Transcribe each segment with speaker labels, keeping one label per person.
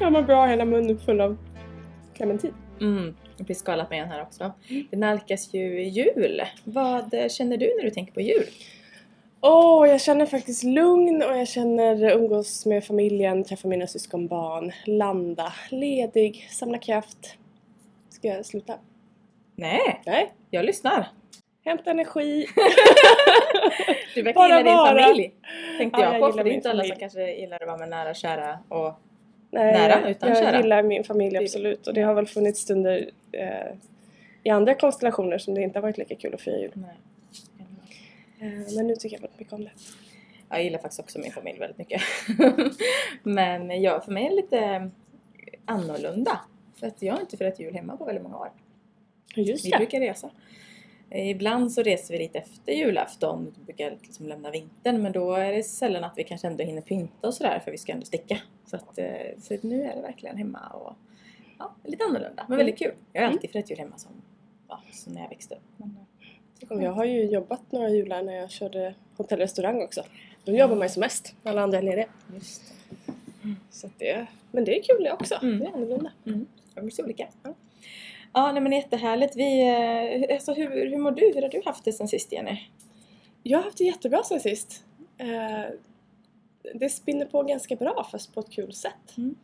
Speaker 1: Jag mår bra, hela munnen full av clementin.
Speaker 2: Mm, jag har skalat med en här också. Det nalkas ju jul. Vad känner du när du tänker på jul?
Speaker 1: Åh, jag känner faktiskt lugn och jag känner umgås med familjen, träffa mina syskonbarn, landa, ledig, samla kraft. Ska jag sluta?
Speaker 2: Nej,
Speaker 1: Nej.
Speaker 2: jag lyssnar.
Speaker 1: Hämta energi.
Speaker 2: Du verkar gilla din familj. Tänkte
Speaker 1: Ja,
Speaker 2: jag,
Speaker 1: jag
Speaker 2: på, för det är inte alla som kanske gillar att vara med nära och kära och Nära, utan
Speaker 1: jag
Speaker 2: kära.
Speaker 1: gillar min familj absolut och det har väl funnits stunder eh, i andra konstellationer som det inte har varit lika kul att fira jul. Eh, men nu tycker jag väldigt mycket om det.
Speaker 2: Jag gillar faktiskt också min familj väldigt mycket. Men ja, för mig är det lite annorlunda. För att jag har inte firat jul hemma på väldigt många år.
Speaker 1: Just
Speaker 2: Vi
Speaker 1: det.
Speaker 2: brukar resa. Ibland så reser vi lite efter julafton, vi brukar liksom lämna vintern men då är det sällan att vi kanske ändå hinner pynta och sådär för vi ska ändå sticka. Så, att, eh, så nu är det verkligen hemma och ja, lite annorlunda men väldigt kul. Jag har alltid firat jul hemma som, ja, som när jag växte upp. Men, eh, är
Speaker 1: jag har ju jobbat några jular när jag körde hotell och restaurang också. Då jobbar man ju som mest, alla andra är lediga.
Speaker 2: Just det.
Speaker 1: Så att det, men det är kul det också,
Speaker 2: Mm.
Speaker 1: det är annorlunda.
Speaker 2: Mm. Det blir så olika. Ja, ja nej, men jättehärligt. Vi, eh, alltså, hur, hur mår du? Hur har du haft det sen sist Jenny?
Speaker 1: Jag har haft det jättebra sen sist. Det spinner på ganska bra fast på ett kul sätt.
Speaker 2: Mm.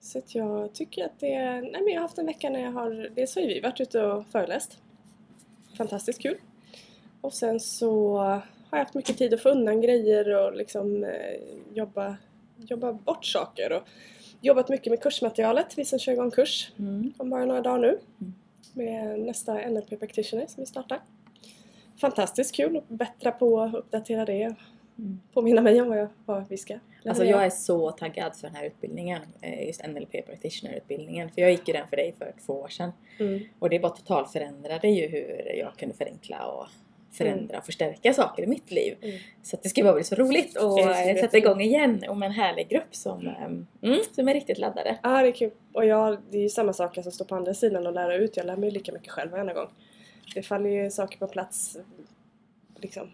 Speaker 1: Så att jag tycker att det är... Nej men jag har haft en vecka när jag har... Dels har ju vi varit ute och föreläst. Fantastiskt kul. Och sen så har jag haft mycket tid att få undan grejer och liksom eh, jobba, jobba bort saker. Och jobbat mycket med kursmaterialet. Vi som kör igång kurs
Speaker 2: Mm.
Speaker 1: om bara några dagar nu.
Speaker 2: Mm.
Speaker 1: Med nästa NLP Practitioner som vi startar. Fantastiskt kul att bättra på och uppdatera det.
Speaker 2: Mm.
Speaker 1: Påminna mig om vad, jag, vad vi ska
Speaker 2: Alltså
Speaker 1: leverera.
Speaker 2: jag är så taggad för den här utbildningen, eh, just NLP practitioner-utbildningen. För jag gick ju den för dig för två år sedan.
Speaker 1: Mm.
Speaker 2: Och det bara totalt förändrade ju hur jag kunde förenkla och förändra och förstärka saker i mitt liv.
Speaker 1: Mm.
Speaker 2: Så det ska bara bli så roligt att eh, sätta igång igen och med en härlig grupp som, eh, mm, som är riktigt laddade.
Speaker 1: Ja, det är kul. Och jag, det är ju samma sak som står på andra sidan och lära ut. Jag lär mig lika mycket själv varenda gång. Det faller ju saker på plats liksom.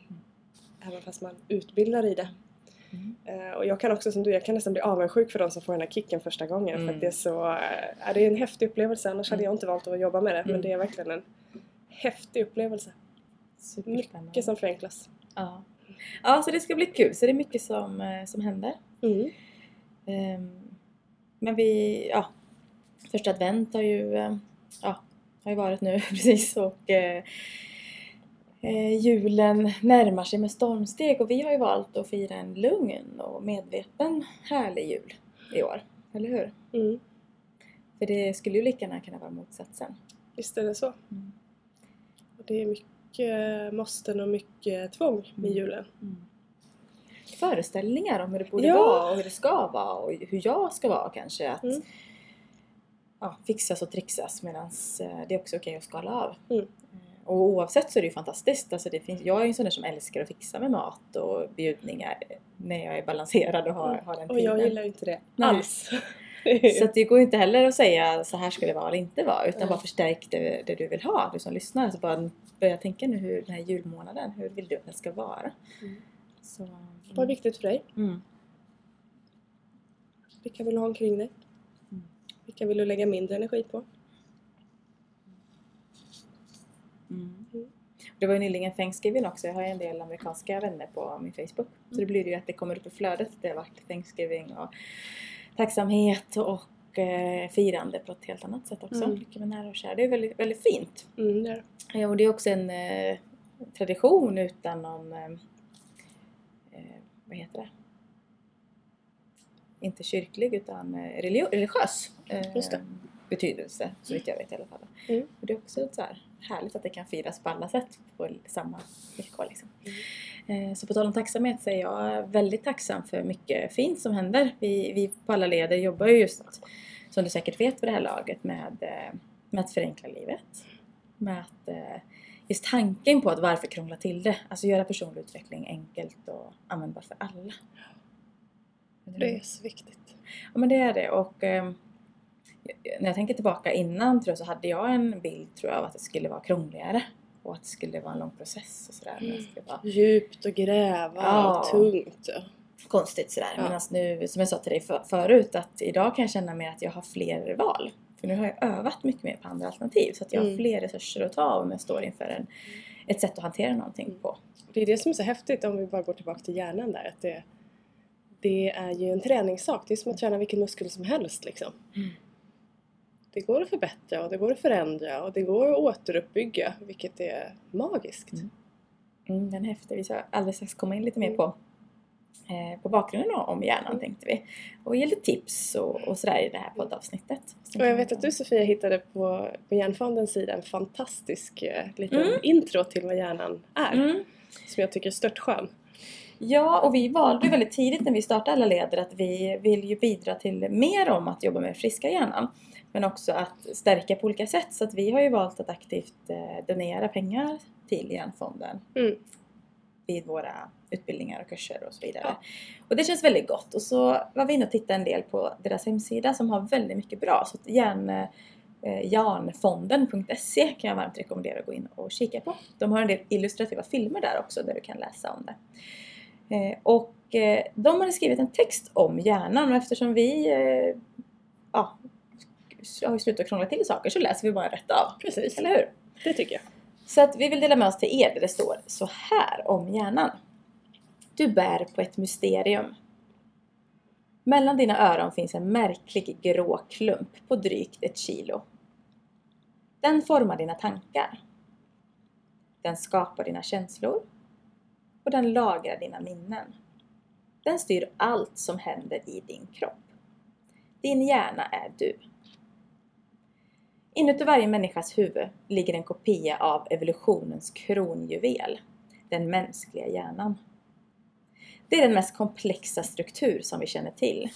Speaker 1: Även fast man utbildar i det.
Speaker 2: Mm.
Speaker 1: Eh, och jag kan också som du, jag kan nästan bli avundsjuk för de som får den här kicken första gången. För
Speaker 2: Mm.
Speaker 1: att det är så, eh, ja, det är en häftig upplevelse. Annars hade
Speaker 2: Mm.
Speaker 1: jag inte valt att jobba med det. Men
Speaker 2: Mm.
Speaker 1: det är verkligen en häftig upplevelse. Mycket som förenklas.
Speaker 2: Ja. ja, så det ska bli kul. Så det är mycket som, eh, som händer.
Speaker 1: Mm.
Speaker 2: Ehm, Men vi, ja, första advent har ju, ja, har ju varit nu precis och eh, eh, julen närmar sig med stormsteg och vi har ju valt att fira en lugn och medveten härlig jul i år. Eller hur?
Speaker 1: Mm.
Speaker 2: För det skulle ju lika gärna kunna vara motsatsen.
Speaker 1: Visst är det så.
Speaker 2: Mm.
Speaker 1: Och det är mycket måsten och mycket tvång med
Speaker 2: Mm.
Speaker 1: julen.
Speaker 2: Föreställningar om hur det borde
Speaker 1: Ja.
Speaker 2: vara och hur det ska vara och hur jag ska vara kanske. Att
Speaker 1: Mm.
Speaker 2: ja, fixas och trixas medan det är också okej att skala av.
Speaker 1: Mm.
Speaker 2: Och oavsett så är det ju fantastiskt. Alltså det finns, jag är ju en sån där som älskar att fixa med mat och bjudningar när jag är balanserad och har, har den
Speaker 1: Och
Speaker 2: tiden.
Speaker 1: jag gillar ju inte det alls.
Speaker 2: Så det går ju inte heller att säga så här ska det vara eller inte vara utan bara förstärk det, det du vill ha, du som lyssnar. Så bara börja tänka nu hur den här julmånaden, hur vill du att den ska vara?
Speaker 1: Mm.
Speaker 2: Så,
Speaker 1: Vad är viktigt för dig?
Speaker 2: mm.
Speaker 1: Vilka vill du ha omkring dig?
Speaker 2: Mm.
Speaker 1: Vilka vill du lägga mindre energi på?
Speaker 2: Mm.
Speaker 1: Mm.
Speaker 2: Det var ju nyligen Thanksgiving också. Jag har ju en del amerikanska vänner på min Facebook. Så det blir ju att det kommer upp i flödet. Det har varit Thanksgiving och tacksamhet och eh, firande på ett helt annat sätt också.
Speaker 1: Mm.
Speaker 2: Mycket med nära och kära. Det är väldigt, väldigt fint.
Speaker 1: Mm, det är det.
Speaker 2: Eh, och det är också en eh, tradition utan någon, eh, eh, vad heter det? Inte kyrklig utan eh, religiös eh, betydelse, så vitt jag vet i alla fall.
Speaker 1: Mm.
Speaker 2: Och det är också så här härligt att det kan firas på alla sätt på samma villkor. Liksom.
Speaker 1: Mm.
Speaker 2: Eh, Så på tal om tacksamhet så är jag väldigt tacksam för mycket fint som händer. Vi, vi på alla leder jobbar ju just, som du säkert vet på det här laget, med, eh, med att förenkla livet. Med att eh, just tanken på att varför krångla till det? Alltså göra personlig utveckling enkelt och användbart för alla.
Speaker 1: Det är så viktigt.
Speaker 2: Ja men det är det och när jag tänker tillbaka innan tror jag så hade jag en bild tror jag av att det skulle vara krångligare och att det skulle vara en lång process och sådär. Skulle vara
Speaker 1: Djupt och gräva
Speaker 2: Ja.
Speaker 1: och tungt.
Speaker 2: Konstigt sådär.
Speaker 1: Ja.
Speaker 2: Medan nu, som jag sa till dig för, förut, att idag kan jag känna mer att jag har fler val. För nu har jag övat mycket mer på andra alternativ så att jag har
Speaker 1: Mm.
Speaker 2: fler resurser att ta av om jag står inför en, ett sätt att hantera någonting på.
Speaker 1: Det är det som är så häftigt om vi bara går tillbaka till hjärnan där. Att det, det är ju en träningssak. Det är som att träna vilken muskel som helst liksom.
Speaker 2: Mm.
Speaker 1: Det går att förbättra och det går att förändra och det går att återuppbygga vilket är magiskt.
Speaker 2: Mm. Mm, den är häftig. Vi ska alldeles strax komma in lite mer
Speaker 1: Mm.
Speaker 2: på, eh, på bakgrunden om hjärnan tänkte vi. Och ge lite tips och, och sådär i det här poddavsnittet.
Speaker 1: Och jag vet att du Sofia hittade på, på Hjärnfondens sida en fantastisk eh, liten
Speaker 2: Mm.
Speaker 1: intro till vad hjärnan är.
Speaker 2: Mm.
Speaker 1: Som jag tycker är störtskön.
Speaker 2: Ja, och vi valde väldigt tidigt när vi startade Alla Leder att vi vill ju bidra till mer om att jobba med friska hjärnan. Men också att stärka på olika sätt. Så att vi har ju valt att aktivt eh, donera pengar till Hjärnfonden
Speaker 1: Mm.
Speaker 2: vid våra utbildningar och kurser och så vidare.
Speaker 1: Ja.
Speaker 2: Och det känns väldigt gott. Och så var vi inne och tittade en del på deras hemsida som har väldigt mycket bra. Så att hjärn, eh, Jarnfonden.se kan jag varmt rekommendera att gå in och kika på. De har en del illustrativa filmer där också där du kan läsa om det. Eh, och eh, de hade skrivit en text om hjärnan och eftersom vi ja, har slutat krångla till saker så läser vi bara rätt av.
Speaker 1: Precis.
Speaker 2: Eller hur?
Speaker 1: Det tycker jag.
Speaker 2: Så att vi vill dela med oss till er där det står så här om hjärnan. Du bär på ett mysterium. Mellan dina öron finns en märklig grå klump på drygt ett kilo. Den formar dina tankar. Den skapar dina känslor. Och den lagrar dina minnen. Den styr allt som händer i din kropp. Din hjärna är du. Inuti varje människas huvud ligger en kopia av evolutionens kronjuvel, den mänskliga hjärnan. Det är den mest komplexa struktur som vi känner till.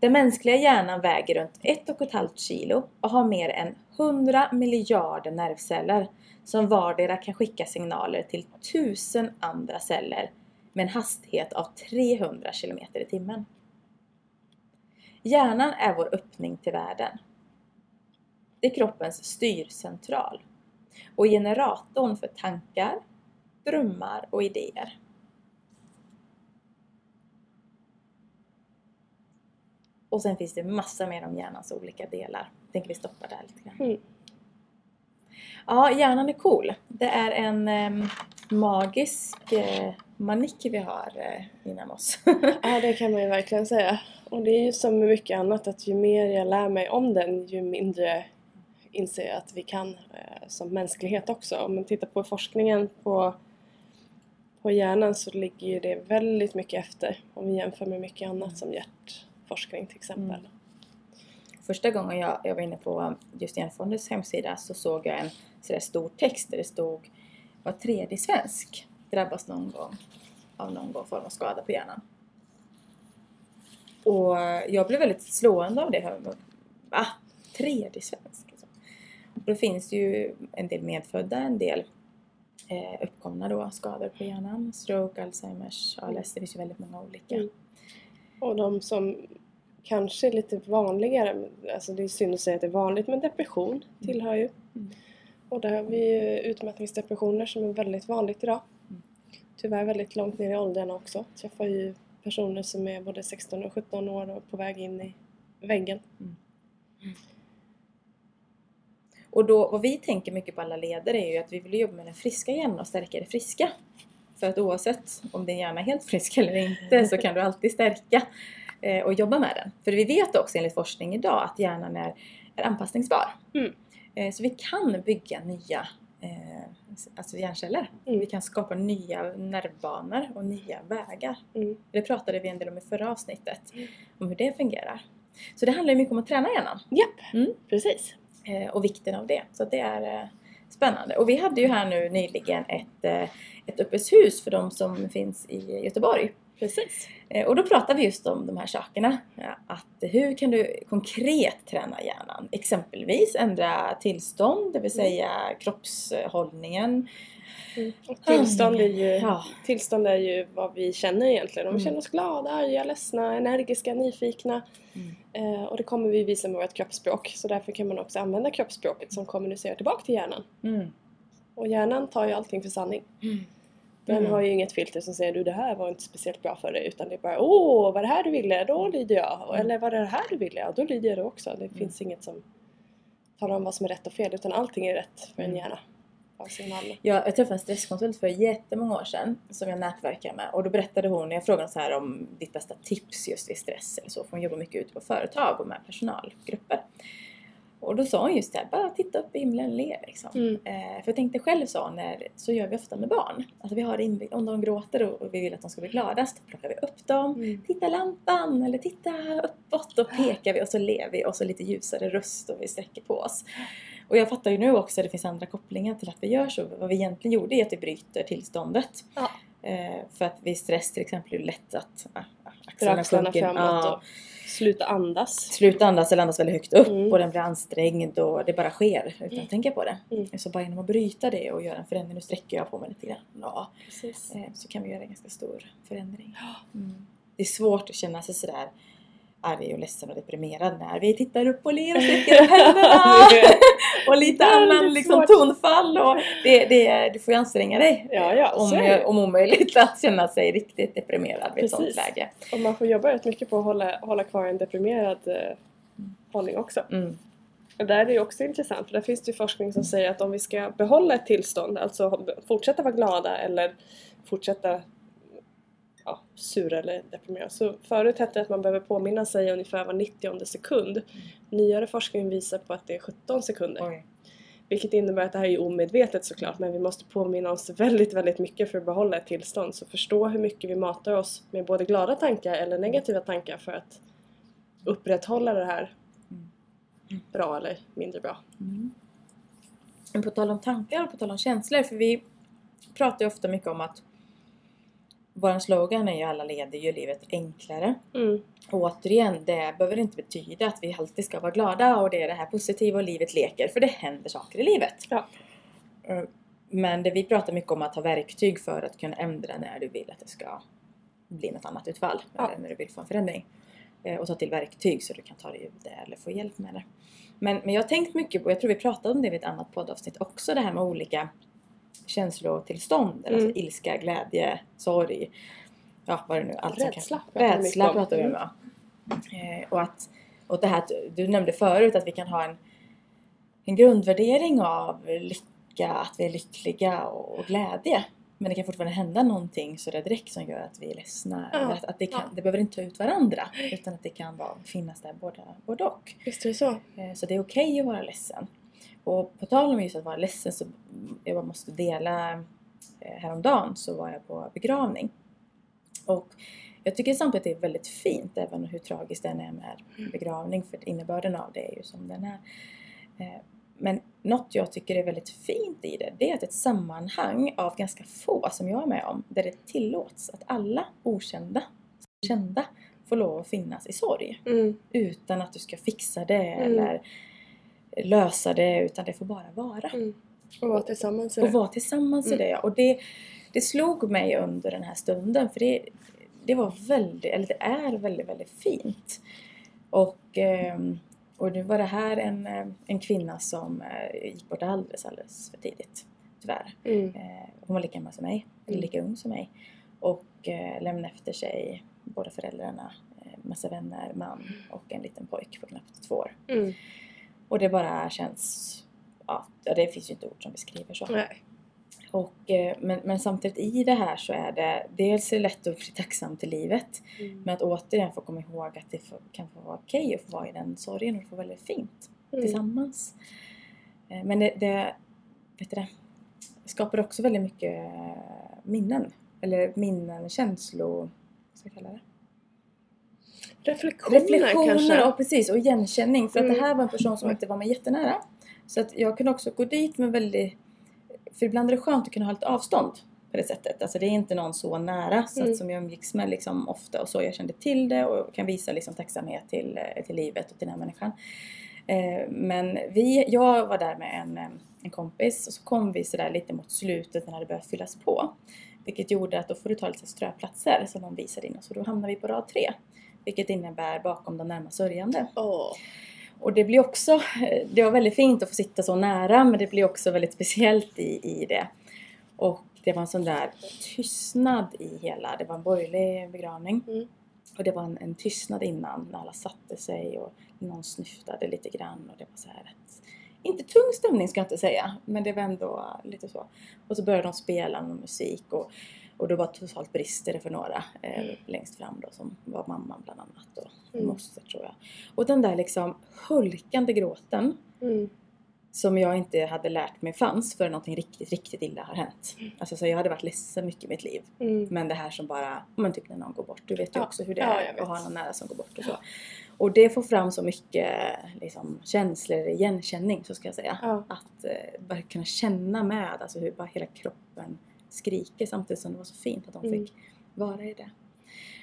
Speaker 2: Den mänskliga hjärnan väger runt 1,5 kilo och har mer än 100 miljarder nervceller som vardera kan skicka signaler till tusen andra celler med en hastighet av 300 km i timmen. Hjärnan är vår öppning till världen. Det är kroppens styrcentral och generatorn för tankar, drömmar och idéer. Och sen finns det massa mer om hjärnans olika delar. Jag tänker vi stoppar där lite grann.
Speaker 1: Mm.
Speaker 2: Ja, hjärnan är cool. Det är en em, magisk eh, manick vi har eh, inom oss.
Speaker 1: Ja, det kan man ju verkligen säga. Och det är ju som med mycket annat att ju mer jag lär mig om den ju mindre inser jag att vi kan eh, som mänsklighet också. Om man tittar på forskningen på, på hjärnan så ligger ju det väldigt mycket efter om vi jämför med mycket annat som hjärtforskning till exempel.
Speaker 2: Mm. Första gången jag, jag var inne på just Hjärnfondens hemsida så såg jag en sådär stor text där det stod var tredje svensk drabbas någon gång av någon form av skada på hjärnan. Och jag blev väldigt slående av det. Va? Tredje svensk? Och då finns det ju en del medfödda, en del eh, uppkomna då, skador på hjärnan. Stroke, Alzheimers, ALS. Det finns ju väldigt många olika.
Speaker 1: Mm. Och de som kanske är lite vanligare, alltså det är synd att säga att det är vanligt, men depression tillhör ju.
Speaker 2: Mm.
Speaker 1: Och där har vi ju utmattningsdepressioner som är väldigt vanligt idag.
Speaker 2: Mm.
Speaker 1: Tyvärr väldigt långt ner i åldrarna också. Träffar ju personer som är både 16 och 17 år och på väg in i väggen.
Speaker 2: Och då, vad vi tänker mycket på alla ledare är ju att vi vill jobba med den friska hjärnan och stärka det friska. För att oavsett om din hjärna är helt frisk eller inte så kan du alltid stärka eh, och jobba med den. För vi vet också enligt forskning idag att hjärnan är, är anpassningsbar.
Speaker 1: Mm.
Speaker 2: Eh, så vi kan bygga nya eh, alltså hjärnceller.
Speaker 1: Mm.
Speaker 2: Vi kan skapa nya nervbanor och nya vägar.
Speaker 1: Mm.
Speaker 2: Det pratade vi en del om i förra avsnittet, om hur det fungerar. Så det handlar mycket om att träna hjärnan
Speaker 1: Japp,
Speaker 2: Mm.
Speaker 1: precis.
Speaker 2: och vikten av det. Så det är Spännande. Och vi hade ju här nu nyligen ett, eh, ett öppet hus för de som finns i Göteborg.
Speaker 1: Precis.
Speaker 2: Eh, Och då pratar vi just om de här sakerna. Att hur kan du konkret träna hjärnan? Exempelvis ändra tillstånd, det vill säga kroppshållningen.
Speaker 1: Mm. Och tillstånd är ju
Speaker 2: Ja.
Speaker 1: Tillstånd är ju vad vi känner egentligen. Om vi
Speaker 2: Mm.
Speaker 1: känner oss glada, arga, ledsna, energiska, nyfikna.
Speaker 2: Mm.
Speaker 1: Eh, och det kommer vi visa med vårt kroppsspråk. Så därför kan man också använda kroppsspråket som kommunicerar tillbaka till hjärnan.
Speaker 2: Mm.
Speaker 1: Och hjärnan tar ju allting för sanning.
Speaker 2: Mm.
Speaker 1: Den har ju inget filter som säger du det här var inte speciellt bra för dig. Utan det är bara åh, var det här du ville? Då lyder jag. Eller var det det här du ville? Ja, då lyder jag det också. Det finns inget som talar om vad som är rätt och fel. Utan allting är rätt för en hjärna. Alltså en alla.
Speaker 2: Jag, jag träffade en stresskonsult för jättemånga år sedan som jag nätverkar med och då berättade hon, jag frågade så här om ditt bästa tips just vid stress eller så, för hon jobbar mycket ute på företag och med personalgrupper. Och då sa hon just det här, bara titta upp i himlen och le liksom.
Speaker 1: Mm.
Speaker 2: Eh, för jag tänkte själv så, när, så gör vi ofta med barn. Alltså vi har inbyggt, om de gråter och, vi vill att de ska bli gladast, plockar vi upp dem.
Speaker 1: Mm.
Speaker 2: Titta lampan eller titta uppåt och pekar vi och så ler vi och så lite ljusare röst och vi sträcker på oss. Och jag fattar ju nu också att det finns andra kopplingar till att vi gör så. Vad vi egentligen gjorde är att vi bryter tillståndet.
Speaker 1: Ja.
Speaker 2: Eh, för att vid stress till exempel är det lätt att ah, axlarna
Speaker 1: axlarna
Speaker 2: sjunker.
Speaker 1: framåt
Speaker 2: Ja.
Speaker 1: och sluta andas.
Speaker 2: Sluta andas eller andas väldigt högt upp
Speaker 1: Mm.
Speaker 2: och den blir ansträngd och det bara sker utan
Speaker 1: Mm.
Speaker 2: att tänka på det.
Speaker 1: Mm.
Speaker 2: Så bara genom att bryta det och göra en förändring, nu sträcker jag på mig lite grann, ja,
Speaker 1: Precis.
Speaker 2: eh, så kan vi göra en ganska stor förändring. Mm. Det är svårt att känna sig sådär arg och ledsen och deprimerad när vi tittar upp och ler och sträcker upp händerna och lite annan liksom, tonfall och det, det, du får ju anstränga dig
Speaker 1: Ja, ja,
Speaker 2: om,
Speaker 1: är det.
Speaker 2: om omöjligt att känna sig riktigt deprimerad vid ett sånt läge.
Speaker 1: Och man får jobba rätt mycket på att hålla, hålla kvar en deprimerad eh, hållning också.
Speaker 2: Mm.
Speaker 1: Och där är det ju också intressant för där finns det ju forskning som säger att om vi ska behålla ett tillstånd, alltså fortsätta vara glada eller fortsätta ja, sura eller deprimerade. Så förut hette det att man behöver påminna sig ungefär var 90 sekund. Nyare forskning visar på att det är 17 sekunder.
Speaker 2: Oj.
Speaker 1: Vilket innebär att det här är omedvetet såklart men vi måste påminna oss väldigt, väldigt mycket för att behålla ett tillstånd. Så förstå hur mycket vi matar oss med både glada tankar eller negativa tankar för att upprätthålla det här
Speaker 2: Mm.
Speaker 1: bra eller mindre bra.
Speaker 2: Mm. Men på tal om tankar och på tal om känslor, för vi pratar ju ofta mycket om att vår slogan är ju alla leder ju livet enklare.
Speaker 1: Mm.
Speaker 2: Och återigen, det behöver inte betyda att vi alltid ska vara glada och det är det här positiva och livet leker, för det händer saker i livet.
Speaker 1: Ja.
Speaker 2: Eh, Men det vi pratar mycket om att ha verktyg för att kunna ändra när du vill att det ska bli något annat utfall.
Speaker 1: Ja.
Speaker 2: Eller när du vill få en förändring. Eh, Och ta till verktyg så du kan ta dig ur det eller få hjälp med det. Men, men jag har tänkt mycket på, jag tror vi pratade om det vid ett annat poddavsnitt också, det här med olika känslotillstånd. Eller
Speaker 1: Mm.
Speaker 2: Alltså ilska, glädje, sorg. Ja, vad det nu allt
Speaker 1: Rädsla
Speaker 2: kan... Rädsla pratar vi om, ja. Eh, och att och det här att du nämnde förut att vi kan ha en, en grundvärdering av lycka, att vi är lyckliga och, och glädje. Men det kan fortfarande hända någonting så det direkt som gör att vi är ledsna.
Speaker 1: Ja,
Speaker 2: att, att det, kan,
Speaker 1: ja.
Speaker 2: det behöver inte ta ut varandra utan att det kan vara, finnas där både, både och.
Speaker 1: Visst är det så?
Speaker 2: Eh, Så det är okej att vara ledsen. Och på tal om just att vara ledsen så jag bara måste dela eh, häromdagen så var jag på begravning. Och jag tycker samtidigt det är väldigt fint även hur tragiskt den är med begravning för innebörden av det är ju som den är. Eh, Men något jag tycker är väldigt fint i det, det är att ett sammanhang av ganska få som jag är med om, där det tillåts att alla okända, kända, får lov att finnas i sorg
Speaker 1: Mm.
Speaker 2: utan att du ska fixa det
Speaker 1: Mm.
Speaker 2: eller lösa det utan det får bara vara.
Speaker 1: Mm. Och vara tillsammans i
Speaker 2: Och
Speaker 1: det.
Speaker 2: vara tillsammans i
Speaker 1: Mm.
Speaker 2: det. Och det, det slog mig under den här stunden för det, det var väldigt, eller det är väldigt, väldigt fint. Och, ehm, och nu var det här en, eh, en kvinna som eh, gick bort alldeles, alldeles för tidigt. Tyvärr.
Speaker 1: Mm.
Speaker 2: Eh, Hon var lika gammal som mig, eller
Speaker 1: Mm.
Speaker 2: lika ung som mig. Och lämnade efter sig båda föräldrarna, massa vänner, man och en liten pojk på knappt två år.
Speaker 1: Mm.
Speaker 2: Och det bara känns... Ja, det finns ju inte ord som beskriver så.
Speaker 1: Nej.
Speaker 2: Och, eh, men, men samtidigt i det här så är det dels är det lätt att bli tacksam till livet.
Speaker 1: Mm.
Speaker 2: Men att återigen få komma ihåg att det får, kan få vara okej att få vara i den sorgen och få väldigt fint
Speaker 1: Mm.
Speaker 2: tillsammans. Eh, Men det, det, vet du det skapar också väldigt mycket minnen. Eller minnen, känslor... Vad ska jag kalla det?
Speaker 1: Reflektioner,
Speaker 2: Reflektioner,
Speaker 1: kanske?
Speaker 2: ja precis. Och igenkänning. För att
Speaker 1: Mm.
Speaker 2: det här var en person som inte var mig jättenära. Så att jag kunde också gå dit med väldigt för ibland är det skönt att kunna ha lite avstånd på det sättet. Alltså det är inte någon så nära så
Speaker 1: Mm.
Speaker 2: att, som jag umgicks med liksom ofta och så. Jag kände till det och kan visa liksom tacksamhet till, eh, till livet och till den här människan. Eh, Men vi, jag var där med en, eh, en kompis och så kom vi sådär lite mot slutet när det hade börjat fyllas på. Vilket gjorde att då får du ta lite ströplatser som de visade in och då hamnade vi på rad tre. Vilket innebär bakom de närmast sörjande.
Speaker 1: Åh.
Speaker 2: Och det blir också, det var väldigt fint att få sitta så nära men det blir också väldigt speciellt i, i det. Och det var en sån där tystnad i hela, det var en borgerlig begravning.
Speaker 1: Mm.
Speaker 2: Och det var en, en tystnad innan när alla satte sig och någon snyftade lite grann och det var så här ett, inte tung stämning ska jag inte säga, men det var ändå lite så. Och så började de spela någon musik och, och då var totalt brister det för några eh,
Speaker 1: Mm.
Speaker 2: längst fram då som var mamman bland annat och
Speaker 1: Mm.
Speaker 2: moster tror jag. Och den där liksom hulkande gråten
Speaker 1: Mm.
Speaker 2: som jag inte hade lärt mig fanns för någonting riktigt, riktigt illa har hänt. Alltså så jag hade varit ledsen mycket i mitt liv.
Speaker 1: Mm.
Speaker 2: Men det här som bara, men typ när någon går bort. Du vet ju
Speaker 1: Ja.
Speaker 2: också hur det
Speaker 1: Ja,
Speaker 2: är att ha någon nära som går bort och så. Och det får fram så mycket liksom, känslor, igenkänning så ska jag säga.
Speaker 1: Ja.
Speaker 2: Att eh, bara kunna känna med, alltså hur bara hela kroppen skriker samtidigt som det var så fint att de
Speaker 1: Mm.
Speaker 2: fick vara i det.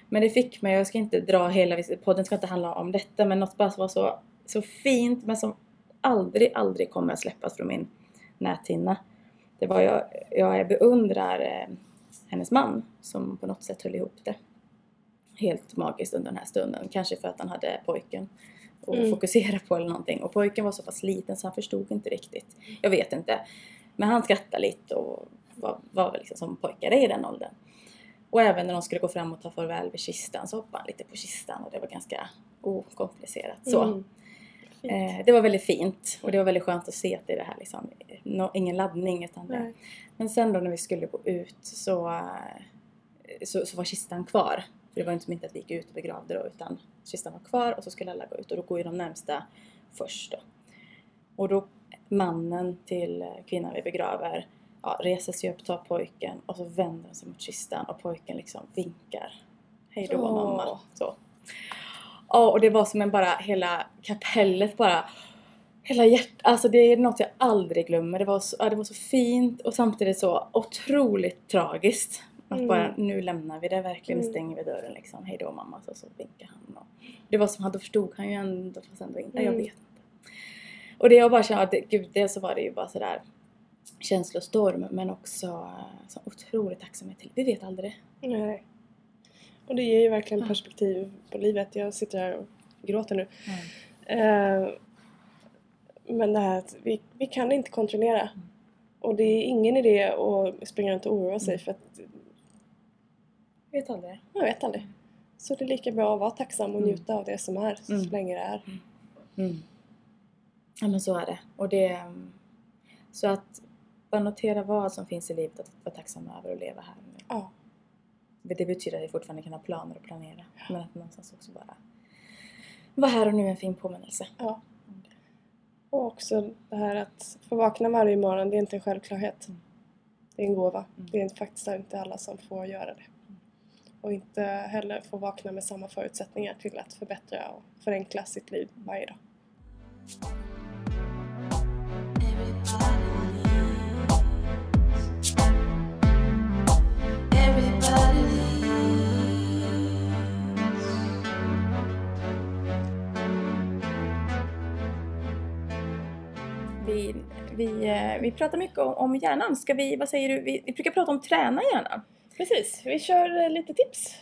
Speaker 2: Men det fick mig, jag ska inte dra hela, podden ska inte handla om detta, men något bara som var så, så fint men som aldrig, aldrig kommer att släppas från min näthinna. Det var jag, jag beundrar eh, hennes man som på något sätt höll ihop det. Helt magiskt under den här stunden. Kanske för att han hade pojken att
Speaker 1: Mm.
Speaker 2: fokusera på eller någonting. Och pojken var så pass liten så han förstod inte riktigt. Jag vet inte. Men han skrattade lite och var, var liksom som pojkar är i den åldern. Och även när de skulle gå fram och ta farväl vid kistan så hoppade han lite på kistan och det var ganska okomplicerat. Så.
Speaker 1: Mm.
Speaker 2: Eh, det var väldigt fint och det var väldigt skönt att se att det är det här liksom, nå- ingen laddning utan det.
Speaker 1: Nej.
Speaker 2: Men sen då när vi skulle gå ut så, eh, så, så var kistan kvar. För det var inte inte att vi gick ut och begravde då utan kistan var kvar och så skulle alla gå ut och då går ju de närmsta först då. Och då mannen till eh, kvinnan vi begraver ja, reser sig upp, tar pojken och så vänder han sig mot kistan och pojken liksom vinkar. Hej då
Speaker 1: Åh.
Speaker 2: mamma. Så. Ja, och det var som en bara, hela kapellet bara Hela hjärtat, alltså det är något jag aldrig glömmer. Det var så, ja, det var så fint och samtidigt så otroligt tragiskt. Att
Speaker 1: Mm.
Speaker 2: bara, nu lämnar vi det verkligen,
Speaker 1: Mm.
Speaker 2: stänger vi dörren liksom. Hej då mamma, så, så vinkar han. Och det var som, han då förstod han ju ändå, fast ändå inte. Jag
Speaker 1: Mm.
Speaker 2: vet inte. Och det jag bara kände att, det- gud, dels så var det ju bara sådär känslostorm men också eh, så otrolig tacksamhet till. Vi vet aldrig.
Speaker 1: Nej. Och det ger ju verkligen perspektiv på livet. Jag sitter här och gråter nu. Eh, men det här att vi, vi kan inte kontrollera. Och det är ingen idé att springa runt och oroa sig
Speaker 2: Mm.
Speaker 1: för att
Speaker 2: Vi vet aldrig.
Speaker 1: man vet aldrig. Så det är lika bra att vara tacksam och
Speaker 2: Mm.
Speaker 1: njuta av det som är så
Speaker 2: Mm.
Speaker 1: länge det är.
Speaker 2: Mm. Ja men så är det. Och det mm, så att bara notera vad som finns i livet att vara tacksam över och leva här nu.
Speaker 1: Ja.
Speaker 2: Det betyder att vi fortfarande kan ha planer och planera. Men att någonstans också bara vara här och nu är en fin påminnelse.
Speaker 1: ja. Och också det här att få vakna varje morgon, det är inte en självklarhet.
Speaker 2: Mm.
Speaker 1: Det är en gåva.
Speaker 2: Mm.
Speaker 1: Det är faktiskt inte alla som får göra det. Och inte heller få vakna med samma förutsättningar till att förbättra och förenkla sitt liv varje dag.
Speaker 2: Vi, vi, eh, vi pratar mycket om, om hjärnan. Ska vi, vad säger du? Vi, vi brukar prata om träna hjärnan.
Speaker 1: Precis, vi kör eh, lite tips.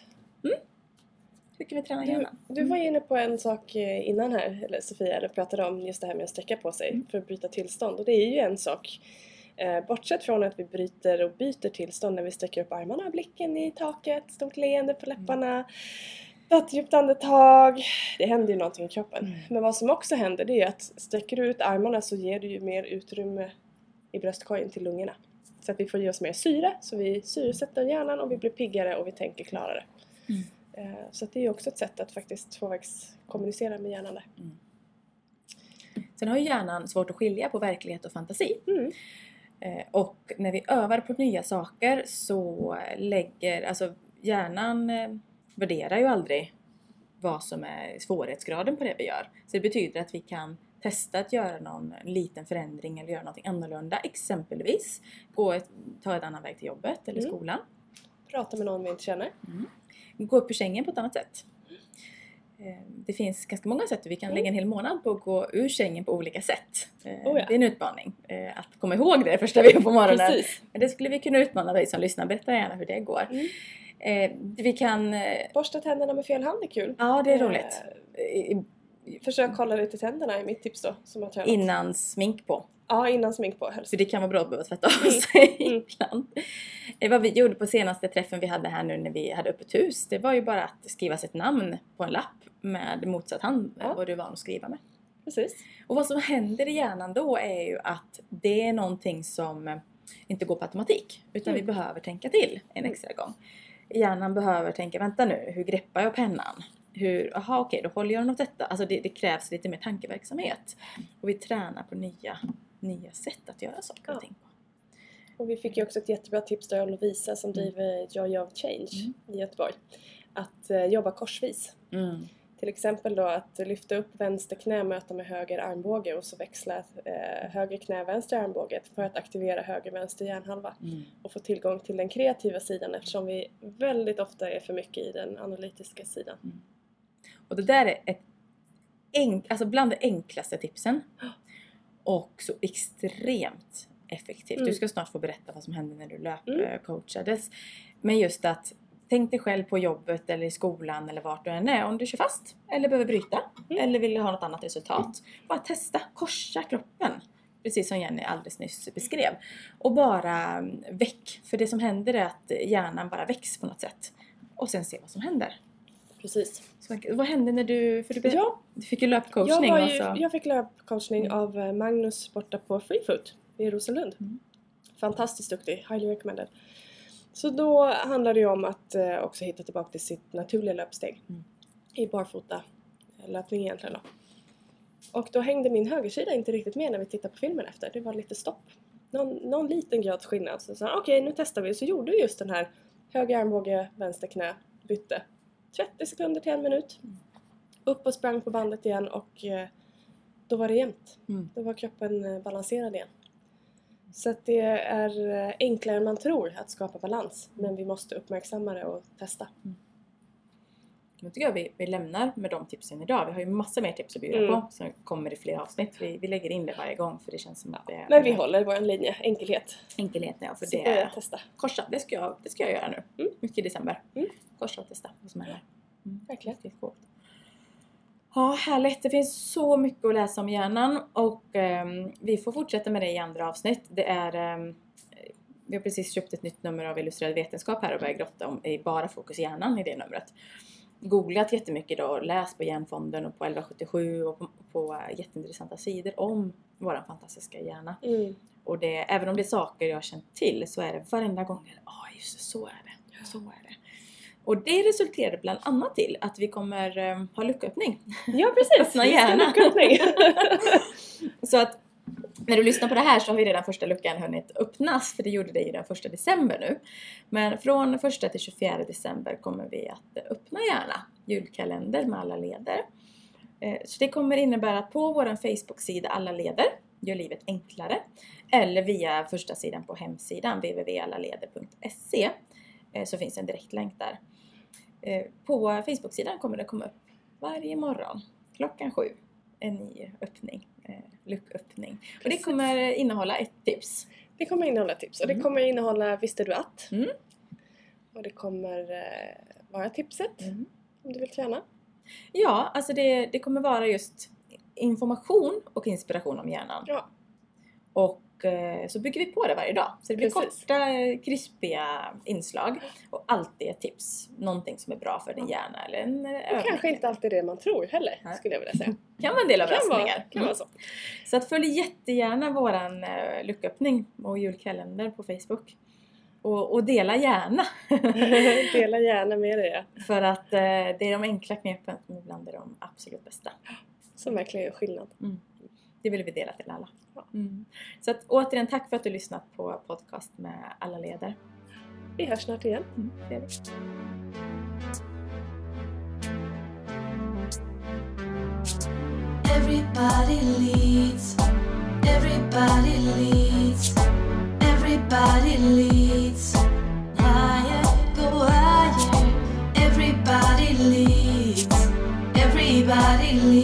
Speaker 2: Hur kan vi träna
Speaker 1: Du,
Speaker 2: hjärnan?
Speaker 1: du var ju inne på en sak eh, innan här, eller Sofia, eller pratade om just det här med att sträcka på sig
Speaker 2: Mm.
Speaker 1: för att bryta tillstånd. Och det är ju en sak. Bortsett från att vi bryter och byter tillstånd när vi sträcker upp armarna, blicken i taket, stort leende på läpparna, ta ett djupt andetag. Det händer ju någonting i kroppen.
Speaker 2: Mm.
Speaker 1: Men vad som också händer det är att sträcker du ut armarna så ger du ju mer utrymme i bröstkorgen till lungorna. Så att vi får ge oss mer syre, så vi syresätter hjärnan och vi blir piggare och vi tänker klarare.
Speaker 2: Mm.
Speaker 1: Eh, Så det är ju också ett sätt att faktiskt tvåvägskommunicera med hjärnan där.
Speaker 2: Sen har ju hjärnan svårt att skilja på verklighet och fantasi.
Speaker 1: Mm.
Speaker 2: Eh, Och när vi övar på nya saker så lägger, alltså hjärnan eh, värderar ju aldrig vad som är svårighetsgraden på det vi gör. Så det betyder att vi kan testa att göra någon liten förändring eller göra någonting annorlunda. Exempelvis gå ett, ta ett annan väg till jobbet eller
Speaker 1: Mm.
Speaker 2: skolan.
Speaker 1: Prata med någon vi inte känner.
Speaker 2: Gå upp ur sängen på ett annat sätt. Eh, Det finns ganska många sätt och vi kan
Speaker 1: Mm.
Speaker 2: lägga en hel månad på att gå ur sängen på olika sätt. Eh,
Speaker 1: Oh ja.
Speaker 2: Det är en utmaning eh, att komma ihåg det första vi gör på morgonen.
Speaker 1: Precis.
Speaker 2: Men det skulle vi kunna utmana dig som lyssnar. Berätta gärna hur det går.
Speaker 1: Mm.
Speaker 2: Eh, Vi kan... eh,
Speaker 1: Borsta tänderna med fel hand är kul.
Speaker 2: Ja, det är roligt.
Speaker 1: Eh, Försök hålla lite tänderna är mitt tips då. Som tränat.
Speaker 2: Innan smink på.
Speaker 1: Ja, innan smink på helst.
Speaker 2: Så det kan vara bra att behöva tvätta av
Speaker 1: Mm.
Speaker 2: sig
Speaker 1: Mm.
Speaker 2: ibland. Eh, Vad vi gjorde på senaste träffen vi hade här nu när vi hade öppet hus, det var ju bara att skriva sitt namn på en lapp med motsatt hand,
Speaker 1: Ja.
Speaker 2: vad du är van att skriva med.
Speaker 1: Precis.
Speaker 2: Och vad som händer i hjärnan då är ju att det är någonting som eh, inte går på automatik, utan
Speaker 1: Mm.
Speaker 2: vi behöver tänka till en extra gång. Hjärnan behöver tänka, vänta nu, hur greppar jag pennan? Hur, aha okej, då håller jag den åt detta. Alltså det, det krävs lite mer tankeverksamhet. Och vi tränar på nya, nya sätt att göra saker
Speaker 1: Ja.
Speaker 2: och ting på.
Speaker 1: Och vi fick ju också ett jättebra tips där av Lovisa som
Speaker 2: Mm.
Speaker 1: driver Joy of Change
Speaker 2: Mm.
Speaker 1: i Göteborg. Att eh, jobba korsvis.
Speaker 2: Mm.
Speaker 1: Till exempel då att lyfta upp vänster knä, möta med höger armbåge och så växla eh, höger knä, vänster armbåge för att aktivera höger, vänster hjärnhalva
Speaker 2: Mm.
Speaker 1: och få tillgång till den kreativa sidan eftersom vi väldigt ofta är för mycket i den analytiska sidan.
Speaker 2: Och det där är ett enk, alltså bland de enklaste tipsen. Och så extremt effektivt.
Speaker 1: Mm.
Speaker 2: Du ska snart få berätta vad som hände när du
Speaker 1: Mm.
Speaker 2: löpcoachades. Men just att tänk dig själv på jobbet eller i skolan eller vart du än är. Om du kör fast eller behöver bryta
Speaker 1: Mm.
Speaker 2: eller vill ha något annat resultat. Bara testa, korsa kroppen. Precis som Jenny alldeles nyss beskrev. Och bara mm, väck. För det som händer är att hjärnan bara väcks på något sätt. Och sen se vad som händer.
Speaker 1: Precis.
Speaker 2: Så, vad hände när du, för du,
Speaker 1: Ja,
Speaker 2: du fick ju
Speaker 1: jag,
Speaker 2: löpcoachning och
Speaker 1: ju,
Speaker 2: så.
Speaker 1: jag fick löpcoachning
Speaker 2: Mm.
Speaker 1: av eh, Magnus borta på Freefoot i Rosenlund.
Speaker 2: Mm.
Speaker 1: Fantastiskt duktig, highly recommended. Så då handlar det ju om att eh, också hitta tillbaka till sitt naturliga löpsteg.
Speaker 2: Mm.
Speaker 1: I barfota löpning egentligen då. Och då hängde min högersida inte riktigt med när vi tittade på filmen efter. Det var lite stopp. Någon, någon liten grads skillnad. Så sa okej nu testar vi. Så gjorde vi just den här höger armbåge, vänster knä, bytte. 30 sekunder till en minut. Upp och sprang på bandet igen och eh, då var det jämnt.
Speaker 2: Mm.
Speaker 1: Då var kroppen eh, balanserad igen. Så att det är eh, enklare än man tror att skapa balans. Men vi måste uppmärksamma det och testa.
Speaker 2: Nu tycker jag vi, vi lämnar med de tipsen idag. Vi har ju massa mer tips att bjuda
Speaker 1: Mm.
Speaker 2: på som kommer i fler avsnitt. Vi, vi lägger in det varje gång för det känns som att det är
Speaker 1: Men vi håller vår linje, enkelhet.
Speaker 2: enkelheten. Ja, för
Speaker 1: Så
Speaker 2: det är
Speaker 1: testa.
Speaker 2: korsa. Det ska, jag, det ska jag göra nu.
Speaker 1: Mm.
Speaker 2: Mycket i december.
Speaker 1: Mm.
Speaker 2: Korsa och testa vad som händer. Mm.
Speaker 1: Verkligen.
Speaker 2: Riktigt coolt. Ja, härligt. Det finns så mycket att läsa om hjärnan och ehm, vi får fortsätta med det i andra avsnitt. Det är ehm, vi har precis köpt ett nytt nummer av Illustrerad Vetenskap här och börjat grotta om i bara fokus hjärnan i det numret. Googlat jättemycket då och läst på Hjärnfonden och på 1177 och på, på jätteintressanta sidor om våran fantastiska hjärna.
Speaker 1: Mm.
Speaker 2: Och det, även om det är saker jag har känt till så är det varenda gång, ja ah, just det, så är det, så är det. Och det resulterade bland annat till att vi kommer eh, ha lucköppning.
Speaker 1: Ja precis!
Speaker 2: Öppna
Speaker 1: öppning.
Speaker 2: Så att när du lyssnar på det här så har vi redan första luckan hunnit öppnas för det gjorde det ju den första december nu. Men från första till 24 december kommer vi att öppna gärna julkalender med alla leder. Eh, Så det kommer innebära att på vår Facebook-sida Alla leder gör livet enklare eller via första sidan på hemsidan www.allaleder.se så finns en direktlänk där. Eh, På Facebook-sidan kommer det komma upp varje morgon klockan sju en ny öppning, eh, lucköppning. Och det kommer innehålla ett tips.
Speaker 1: Det kommer innehålla tips och det
Speaker 2: Mm.
Speaker 1: kommer innehålla Visste du att?
Speaker 2: Mm.
Speaker 1: Och det kommer eh, vara tipset om du vill träna.
Speaker 2: Ja, alltså det, det kommer vara just information och inspiration om hjärnan.
Speaker 1: Ja.
Speaker 2: Och eh, så bygger vi på det varje dag. Så det blir
Speaker 1: Precis.
Speaker 2: korta, eh, krispiga inslag och alltid ett tips. Någonting som är bra för din hjärna eller en eh,
Speaker 1: Och
Speaker 2: övning.
Speaker 1: kanske inte alltid det man tror heller
Speaker 2: Nej.
Speaker 1: skulle jag vilja säga.
Speaker 2: kan vara en del
Speaker 1: Kan vara,
Speaker 2: överraskningar.
Speaker 1: kan vara så.
Speaker 2: Så att följ jättegärna våran uh, lucköppning och julkalender på Facebook. Och, och dela gärna!
Speaker 1: Dela gärna med dig ja.
Speaker 2: För att eh, det är de enkla knepen som ibland är de absolut bästa.
Speaker 1: Som verkligen gör skillnad
Speaker 2: det vill vi dela till alla. Mm. Så att, återigen tack för att du lyssnat på podcast med alla ledare.
Speaker 1: Vi hörs snart igen.
Speaker 2: Mm, Everybody leads. Everybody leads.
Speaker 3: Everybody leads. Higher, go higher. Everybody leads. Everybody leads.